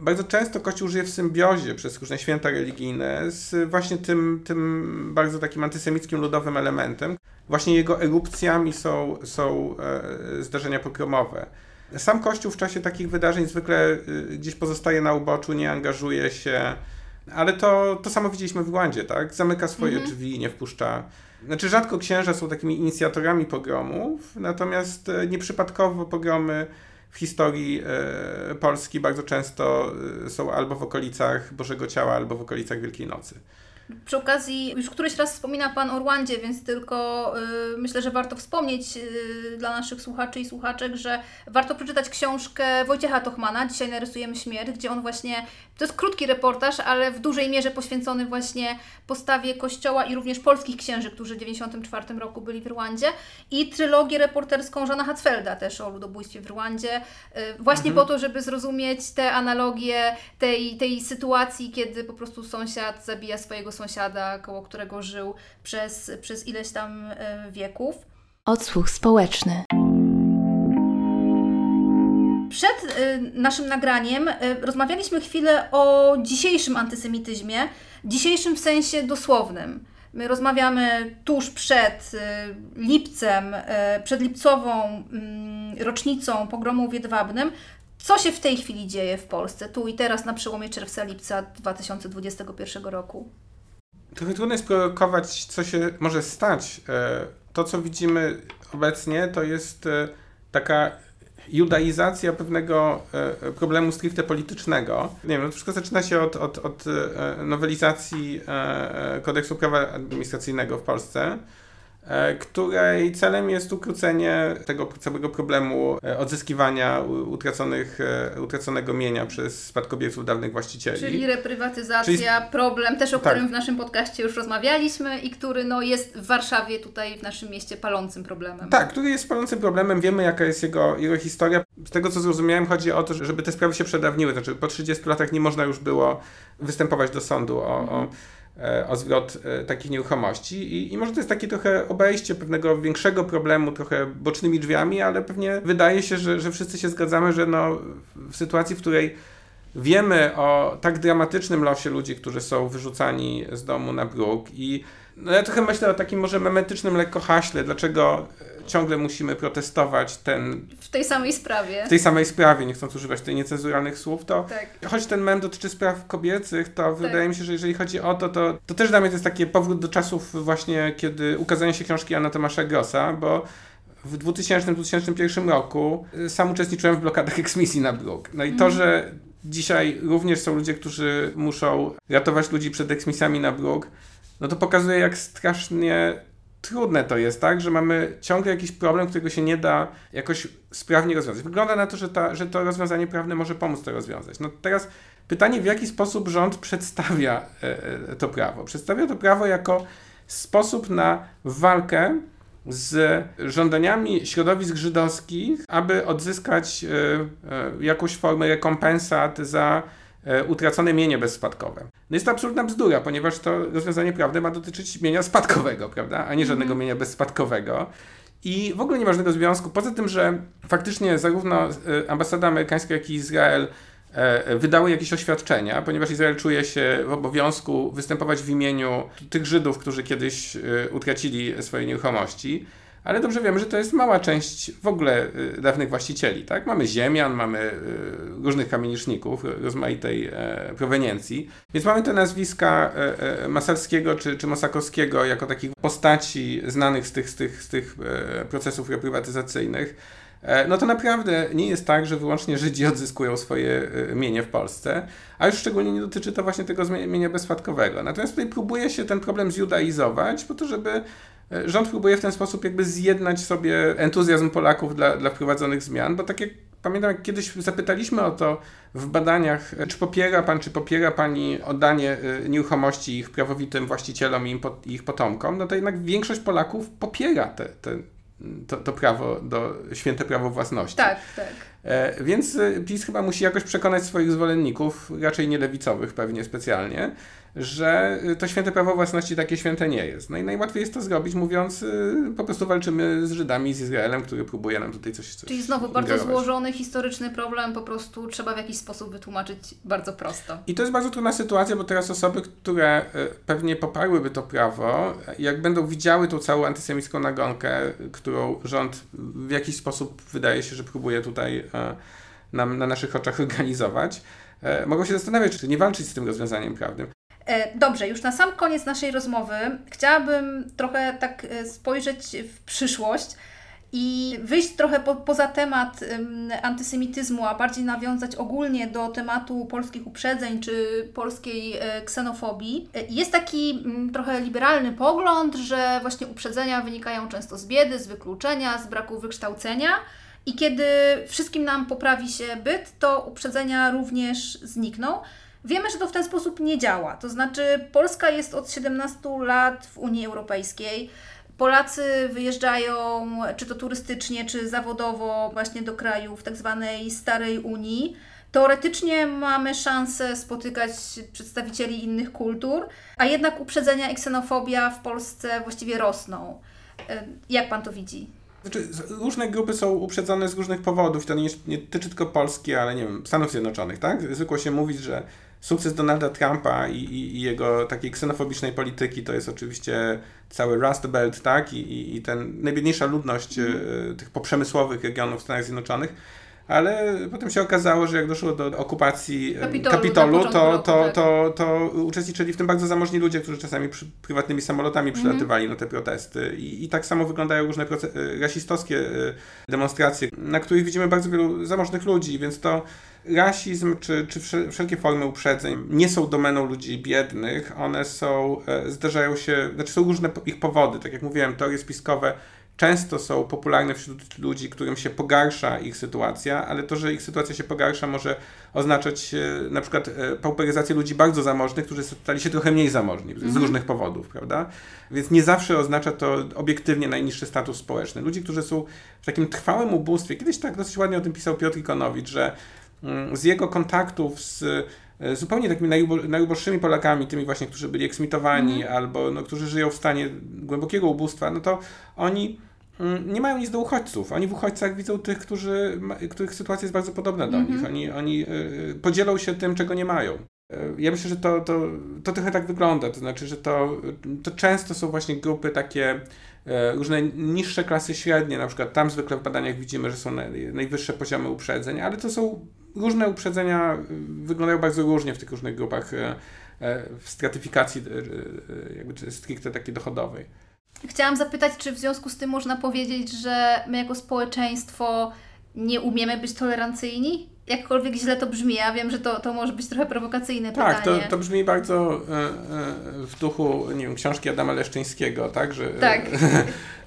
Bardzo często Kościół żyje w symbiozie przez różne święta religijne z właśnie tym, tym bardzo takim antysemickim ludowym elementem. Właśnie jego erupcjami są, są e, zdarzenia pogromowe. Sam Kościół w czasie takich wydarzeń zwykle e, gdzieś pozostaje na uboczu, nie angażuje się, ale to, to samo widzieliśmy w Rwandzie, tak? Zamyka swoje drzwi, nie wpuszcza. Znaczy, rzadko księża są takimi inicjatorami pogromów, natomiast e, nieprzypadkowo pogromy w historii e, Polski bardzo często e, są albo w okolicach Bożego Ciała, albo w okolicach Wielkiej Nocy. Przy okazji, już któryś raz wspomina Pan o Rwandzie, więc tylko y, myślę, że warto wspomnieć y, dla naszych słuchaczy i słuchaczek, że warto przeczytać książkę Wojciecha Tochmana, Dzisiaj narysujemy śmierć, gdzie on właśnie, to jest krótki reportaż, ale w dużej mierze poświęcony właśnie postawie Kościoła i również polskich księży, którzy w 1994 roku byli w Rwandzie i trylogię reporterską Żana Hatzfelda też o ludobójstwie w Rwandzie, y, właśnie po to, żeby zrozumieć te analogie tej, tej sytuacji, kiedy po prostu sąsiad zabija swojego sąsiada, koło którego żył przez, przez ileś tam y, wieków. Odsłuch społeczny. Przed y, naszym nagraniem y, rozmawialiśmy chwilę o dzisiejszym antysemityzmie, dzisiejszym w sensie dosłownym. My rozmawiamy tuż przed lipcem, przed lipcową y, rocznicą pogromu w Jedwabnym. Co się w tej chwili dzieje w Polsce, tu i teraz na przełomie czerwca-lipca 2021 roku? Trochę trudno jest prorokować, co się może stać. E, To, co widzimy obecnie, to jest e, taka judaizacja pewnego e, problemu stricte politycznego. Nie wiem, no to wszystko zaczyna się od, od, od nowelizacji kodeksu prawa administracyjnego w Polsce, której celem jest ukrócenie tego całego problemu e, odzyskiwania utraconych, e, utraconego mienia przez spadkobierców dawnych właścicieli. Czyli reprywatyzacja, problem też o Tak. którym w naszym podcaście już rozmawialiśmy i który no, jest w Warszawie, tutaj w naszym mieście palącym problemem. Tak, który jest palącym problemem, wiemy jaka jest jego, jego historia. Z tego co zrozumiałem chodzi o to, żeby te sprawy się przedawniły, znaczy po 30 latach nie można już było występować do sądu o, o, e, o zwrot e, takich nieruchomości. I, i może to jest takie trochę obejście pewnego większego problemu, trochę bocznymi drzwiami, ale pewnie wydaje się, że, że wszyscy się zgadzamy, że no, w sytuacji, w której wiemy o tak dramatycznym losie ludzi, którzy są wyrzucani z domu na bruk i no ja trochę myślę o takim może memetycznym lekko haśle, dlaczego ciągle musimy protestować ten... W tej samej sprawie. W tej samej sprawie, nie chcąc używać tej niecenzuralnych słów, to Tak. choć ten mem dotyczy spraw kobiecych, to wydaje mi się, że jeżeli chodzi o to, to, to też dla mnie to jest taki powrót do czasów właśnie, kiedy ukazania się książki Anna Tomasza Grossa, bo w 2000-2001 roku y, sam uczestniczyłem w blokadach eksmisji na bruk. No i to, że dzisiaj również są ludzie, którzy muszą ratować ludzi przed eksmisjami na bruk, no to pokazuje, jak strasznie trudne to jest, tak? Że mamy ciągle jakiś problem, którego się nie da jakoś sprawnie rozwiązać. Wygląda na to, że, ta, że to rozwiązanie prawne może pomóc to rozwiązać. No teraz pytanie, w jaki sposób rząd przedstawia e, e, to prawo? Przedstawia to prawo jako sposób na walkę z żądaniami środowisk żydowskich, aby odzyskać e, jakąś formę rekompensat za utracone mienie bezspadkowe. No jest to absolutna bzdura, ponieważ to rozwiązanie prawne ma dotyczyć mienia spadkowego, prawda, a nie żadnego mienia bezspadkowego. I w ogóle nie ma żadnego związku. Poza tym, że faktycznie zarówno e, ambasada amerykańska, jak i Izrael e, wydały jakieś oświadczenia, ponieważ Izrael czuje się w obowiązku występować w imieniu tych Żydów, którzy kiedyś e, utracili swoje nieruchomości. Ale dobrze wiemy, że to jest mała część w ogóle y, dawnych właścicieli. Tak? Mamy ziemian, mamy y, różnych kamieniczników rozmaitej e, proweniencji. Więc mamy te nazwiska e, e, Masalskiego czy, czy Mosakowskiego jako takich postaci znanych z tych, z tych, z tych procesów reprywatyzacyjnych. No to naprawdę nie jest tak, że wyłącznie Żydzi odzyskują swoje mienie w Polsce, a już szczególnie nie dotyczy to właśnie tego mienia bezspadkowego. Natomiast tutaj próbuje się ten problem zjudaizować, po to, żeby rząd próbuje w ten sposób jakby zjednać sobie entuzjazm Polaków dla, dla wprowadzonych zmian, bo tak jak pamiętam, jak kiedyś zapytaliśmy o to w badaniach, e, czy popiera pan, czy popiera pani oddanie e, nieruchomości ich prawowitym właścicielom i ich potomkom, no to jednak większość Polaków popiera te, te, to, to prawo do święte prawo własności. Tak, tak. E, więc e, PiS chyba musi jakoś przekonać swoich zwolenników, raczej nie lewicowych pewnie specjalnie, że e, to święte prawo własności takie święte nie jest. No i najłatwiej jest to zrobić mówiąc, e, po prostu walczymy z Żydami, z Izraelem, który próbuje nam tutaj coś, coś Czyli znowu bardzo ingerować. złożony historyczny problem, po prostu trzeba w jakiś sposób wytłumaczyć bardzo prosto. I to jest bardzo trudna sytuacja, bo teraz osoby, które e, pewnie poparłyby to prawo, jak będą widziały tą całą antysemicką nagonkę, którą rząd w jakiś sposób wydaje się, że próbuje tutaj nam na naszych oczach organizować, mogą się zastanawiać, czy nie walczyć z tym rozwiązaniem prawnym. E, Dobrze, już na sam koniec naszej rozmowy chciałabym trochę tak e, spojrzeć w przyszłość i wyjść trochę po, poza temat antysemityzmu, a bardziej nawiązać ogólnie do tematu polskich uprzedzeń czy polskiej e, ksenofobii. Jest taki mm, trochę liberalny pogląd, że właśnie uprzedzenia wynikają często z biedy, z wykluczenia, z braku wykształcenia. I kiedy wszystkim nam poprawi się byt, to uprzedzenia również znikną. Wiemy, że to w ten sposób nie działa. To znaczy, Polska jest od 17 lat w Unii Europejskiej. Polacy wyjeżdżają czy to turystycznie, czy zawodowo właśnie do krajów tak zwanej starej Unii. Teoretycznie mamy szansę spotykać przedstawicieli innych kultur, a jednak uprzedzenia i ksenofobia w Polsce właściwie rosną. E, Jak pan to widzi? Znaczy, różne grupy są uprzedzone z różnych powodów. To nie, nie dotyczy tylko Polski, ale nie wiem, Stanów Zjednoczonych, tak? Zwykło się mówić, że sukces Donalda Trumpa i, i, i jego takiej ksenofobicznej polityki to jest oczywiście cały Rust Belt, tak? I, i, i ten najbiedniejsza ludność e, tych poprzemysłowych regionów w Stanach Zjednoczonych. Ale potem się okazało, że jak doszło do okupacji e, Kapitolu, Kapitolu, początku to, to, tak. to, to uczestniczyli w tym bardzo zamożni ludzie, którzy czasami przy, prywatnymi samolotami Mhm. przylatywali na te protesty. I, I tak samo wyglądają różne e, rasistowskie e, demonstracje, na których widzimy bardzo wielu zamożnych ludzi, więc to rasizm czy, czy wszel- wszelkie formy uprzedzeń nie są domeną ludzi biednych, one są, zdarzają się, znaczy są różne ich powody, tak jak mówiłem, teorie spiskowe często są popularne wśród ludzi, którym się pogarsza ich sytuacja, ale to, że ich sytuacja się pogarsza może oznaczać e, na przykład e, pauperyzację ludzi bardzo zamożnych, którzy stali się trochę mniej zamożni z różnych powodów, prawda? Więc nie zawsze oznacza to obiektywnie najniższy status społeczny. Ludzi, którzy są w takim trwałym ubóstwie, kiedyś tak dosyć ładnie o tym pisał Piotr Ikonowicz, że mm, z jego kontaktów z e, zupełnie takimi najubo, najuboższymi Polakami, tymi właśnie, którzy byli eksmitowani albo no, którzy żyją w stanie głębokiego ubóstwa, no to oni mm, nie mają nic do uchodźców. Oni w uchodźcach widzą tych, którzy, których sytuacja jest bardzo podobna do nich. Oni, oni y, podzielą się tym, czego nie mają. Y, Ja myślę, że to, to, to trochę tak wygląda. To znaczy, że to, to często są właśnie grupy takie e, różne niższe klasy średnie, na przykład tam zwykle w badaniach widzimy, że są naj, najwyższe poziomy uprzedzeń, ale to są różne uprzedzenia, wyglądają bardzo różnie w tych różnych grupach e, e, w stratyfikacji e, e, jakby stricte takiej dochodowej. Chciałam zapytać, czy w związku z tym można powiedzieć, że my jako społeczeństwo nie umiemy być tolerancyjni? Jakkolwiek źle to brzmi, ja wiem, że to, to może być trochę prowokacyjne Tak, to, pytanie. to brzmi bardzo e, e, w duchu, nie wiem, książki Adama Leszczyńskiego, tak? Że, Tak.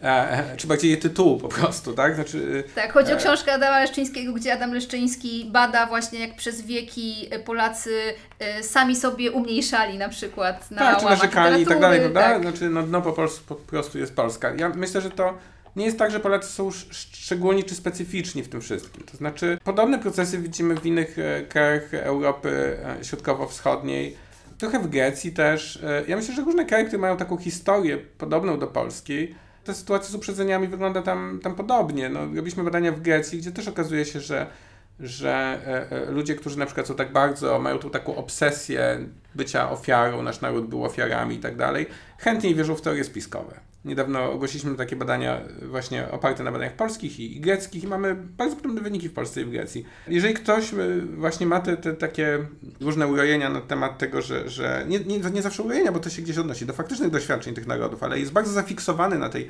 E, e, czy bardziej tytułu po prostu, tak? Znaczy, Tak, chodzi o e, książkę Adama Leszczyńskiego, gdzie Adam Leszczyński bada właśnie jak przez wieki Polacy e, sami sobie umniejszali na przykład na tak, czy narzekali i tak dalej, prawda? tak. Znaczy, no dno po, polsku, po prostu jest Polska. Ja myślę, że to nie jest tak, że Polacy są sz- szczególni czy specyficzni w tym wszystkim. To znaczy, podobne procesy widzimy w innych e, krajach Europy e, Środkowo-Wschodniej, trochę w Grecji też. E, Ja myślę, że różne kraje, które mają taką historię podobną do polskiej, ta sytuacja z uprzedzeniami wygląda tam, tam podobnie. No, robiliśmy badania w Grecji, gdzie też okazuje się, że że e, e, ludzie, którzy na przykład są tak bardzo, mają tą taką obsesję bycia ofiarą, nasz naród był ofiarami i tak dalej, chętniej wierzą w teorie spiskowe. Niedawno ogłosiliśmy takie badania właśnie oparte na badaniach polskich i, greckich i mamy bardzo podobne wyniki w Polsce i w Grecji. Jeżeli ktoś y, właśnie ma te, te takie różne urojenia na temat tego, że, że nie, nie, nie zawsze urojenia, bo to się gdzieś odnosi do faktycznych doświadczeń tych narodów, ale jest bardzo zafiksowany na tej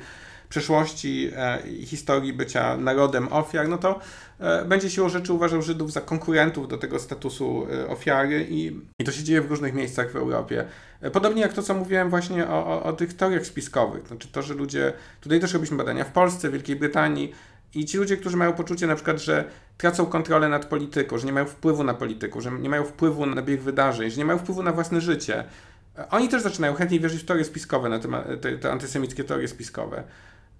przeszłości e, i historii bycia narodem ofiar, no to e, będzie siłą rzeczy uważał Żydów za konkurentów do tego statusu e, ofiary i, i to się dzieje w różnych miejscach w Europie. Podobnie jak to, co mówiłem właśnie o, o, o tych teoriach spiskowych, znaczy to, że ludzie, tutaj też robiliśmy badania w Polsce, Wielkiej Brytanii i ci ludzie, którzy mają poczucie na przykład, że tracą kontrolę nad polityką, że nie mają wpływu na politykę, że nie mają wpływu na bieg wydarzeń, że nie mają wpływu na własne życie, oni też zaczynają chętniej wierzyć w teorie spiskowe, na temat, te, te antysemickie teorie spiskowe.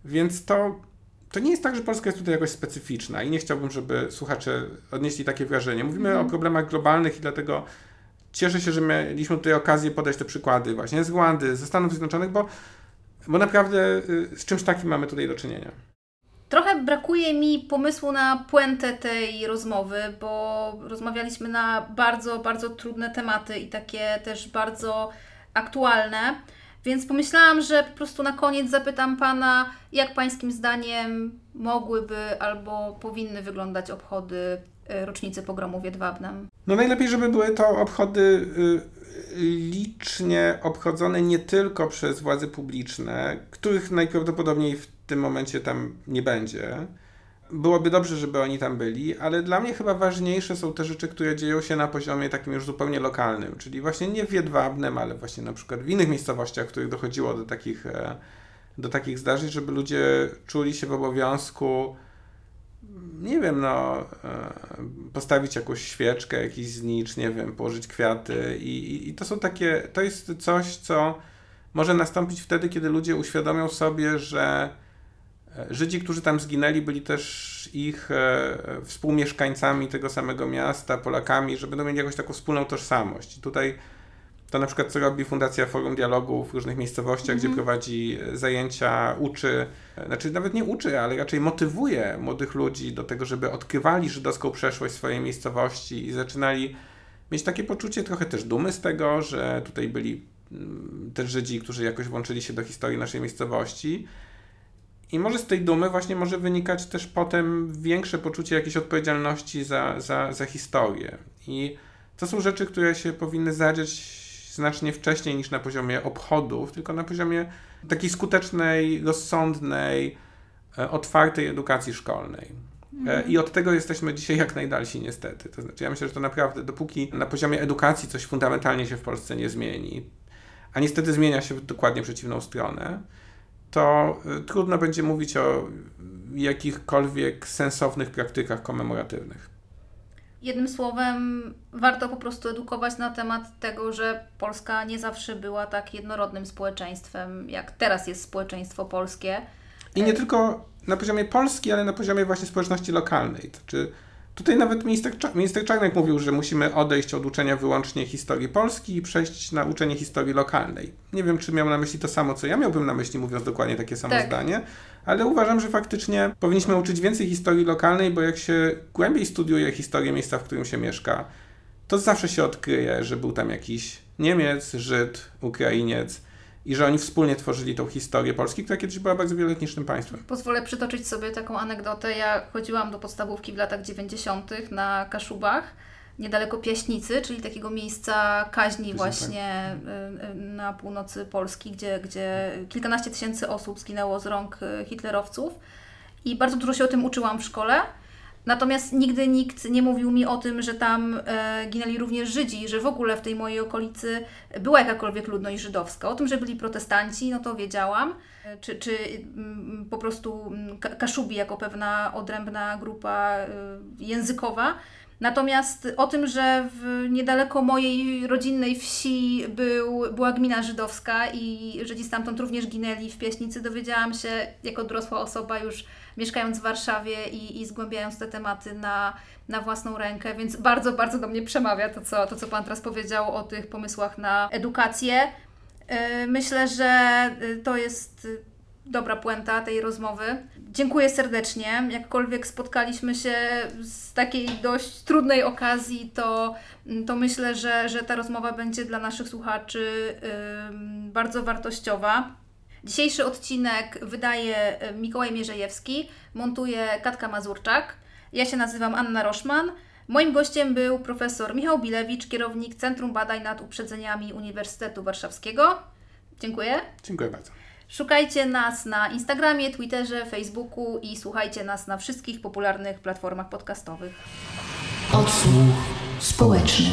Więc to, to nie jest tak, że Polska jest tutaj jakoś specyficzna i nie chciałbym, żeby słuchacze odnieśli takie wrażenie. Mówimy o problemach globalnych i dlatego cieszę się, że mieliśmy tutaj okazję podać te przykłady właśnie z Rwandy, ze Stanów Zjednoczonych, bo, bo naprawdę y, z czymś takim mamy tutaj do czynienia. Trochę brakuje mi pomysłu na puentę tej rozmowy, bo rozmawialiśmy na bardzo, bardzo trudne tematy i takie też bardzo aktualne. Więc pomyślałam, że po prostu na koniec zapytam Pana, jak Pańskim zdaniem mogłyby albo powinny wyglądać obchody e, rocznicy pogromu w Jedwabnem? No najlepiej, żeby były to obchody y, licznie obchodzone nie tylko przez władze publiczne, których najprawdopodobniej w tym momencie tam nie będzie. Byłoby dobrze, żeby oni tam byli, ale dla mnie chyba ważniejsze są te rzeczy, które dzieją się na poziomie takim już zupełnie lokalnym, czyli właśnie nie w Jedwabnem, ale właśnie na przykład w innych miejscowościach, w których dochodziło do takich, e, do takich zdarzeń, żeby ludzie czuli się w obowiązku nie wiem, no, e, postawić jakąś świeczkę, jakiś znicz, nie wiem, położyć kwiaty i, i, i to są takie, to jest coś, co może nastąpić wtedy, kiedy ludzie uświadomią sobie, że Żydzi, którzy tam zginęli, byli też ich e, współmieszkańcami tego samego miasta, Polakami, że będą mieli jakąś taką wspólną tożsamość. I tutaj to na przykład, co robi Fundacja Forum Dialogu w różnych miejscowościach, gdzie prowadzi e, zajęcia, uczy, e, znaczy nawet nie uczy, ale raczej motywuje młodych ludzi do tego, żeby odkrywali żydowską przeszłość swojej miejscowości i zaczynali mieć takie poczucie trochę też dumy z tego, że tutaj byli mm, też Żydzi, którzy jakoś włączyli się do historii naszej miejscowości. I może z tej dumy właśnie może wynikać też potem większe poczucie jakiejś odpowiedzialności za, za, za historię. I to są rzeczy, które się powinny zadziać znacznie wcześniej niż na poziomie obchodów, tylko na poziomie takiej skutecznej, rozsądnej, e, otwartej edukacji szkolnej. E, I od tego jesteśmy dzisiaj jak najdalsi, niestety. To znaczy, ja myślę, że to naprawdę, dopóki na poziomie edukacji coś fundamentalnie się w Polsce nie zmieni, a niestety zmienia się w dokładnie przeciwną stronę, to y, trudno będzie mówić o jakichkolwiek sensownych praktykach komemoratywnych. Jednym słowem, warto po prostu edukować na temat tego, że Polska nie zawsze była tak jednorodnym społeczeństwem, jak teraz jest społeczeństwo polskie. I nie tylko na poziomie Polski, ale na poziomie właśnie społeczności lokalnej. To, czy Tutaj nawet minister, minister Czarnek mówił, że musimy odejść od uczenia wyłącznie historii Polski i przejść na uczenie historii lokalnej. Nie wiem, czy miał na myśli to samo, co ja miałbym na myśli, mówiąc dokładnie takie samo Tak. zdanie, ale uważam, że faktycznie powinniśmy uczyć więcej historii lokalnej, bo jak się głębiej studiuje historię miejsca, w którym się mieszka, to zawsze się odkryje, że był tam jakiś Niemiec, Żyd, Ukrainiec i że oni wspólnie tworzyli tą historię Polski, która kiedyś była bardzo wieloetnicznym państwem. Pozwolę przytoczyć sobie taką anegdotę. Ja chodziłam do podstawówki w latach 90. na Kaszubach, niedaleko Piaśnicy, czyli takiego miejsca kaźni właśnie y, y, na północy Polski, gdzie, gdzie kilkanaście tysięcy osób zginęło z rąk y, hitlerowców. I bardzo dużo się o tym uczyłam w szkole. Natomiast nigdy nikt nie mówił mi o tym, że tam e, ginęli również Żydzi, że w ogóle w tej mojej okolicy była jakakolwiek ludność żydowska. O tym, że byli protestanci, no to wiedziałam. E, Czy, czy mm, po prostu mm, Ka- Kaszubi jako pewna odrębna grupa e, językowa. Natomiast o tym, że w niedaleko mojej rodzinnej wsi był, była gmina żydowska i Żydzi stamtąd również ginęli w Pieśnicy, dowiedziałam się jako dorosła osoba już mieszkając w Warszawie i, i zgłębiając te tematy na, na własną rękę, więc bardzo, bardzo do mnie przemawia to co, to, co Pan teraz powiedział o tych pomysłach na edukację. Yy, Myślę, że y, to jest y, dobra puenta tej rozmowy. Dziękuję serdecznie. Jakkolwiek spotkaliśmy się z takiej dość trudnej okazji, to, to myślę, że, że ta rozmowa będzie dla naszych słuchaczy ym, bardzo wartościowa. Dzisiejszy odcinek wydaje y, Mikołaj Mierzejewski, montuje Katka Mazurczak. Ja się nazywam Anna Roszman. Moim gościem był profesor Michał Bilewicz, kierownik Centrum Badań nad Uprzedzeniami Uniwersytetu Warszawskiego. Dziękuję. Dziękuję bardzo. Szukajcie nas na Instagramie, Twitterze, Facebooku i słuchajcie nas na wszystkich popularnych platformach podcastowych. Odsłuch społeczny.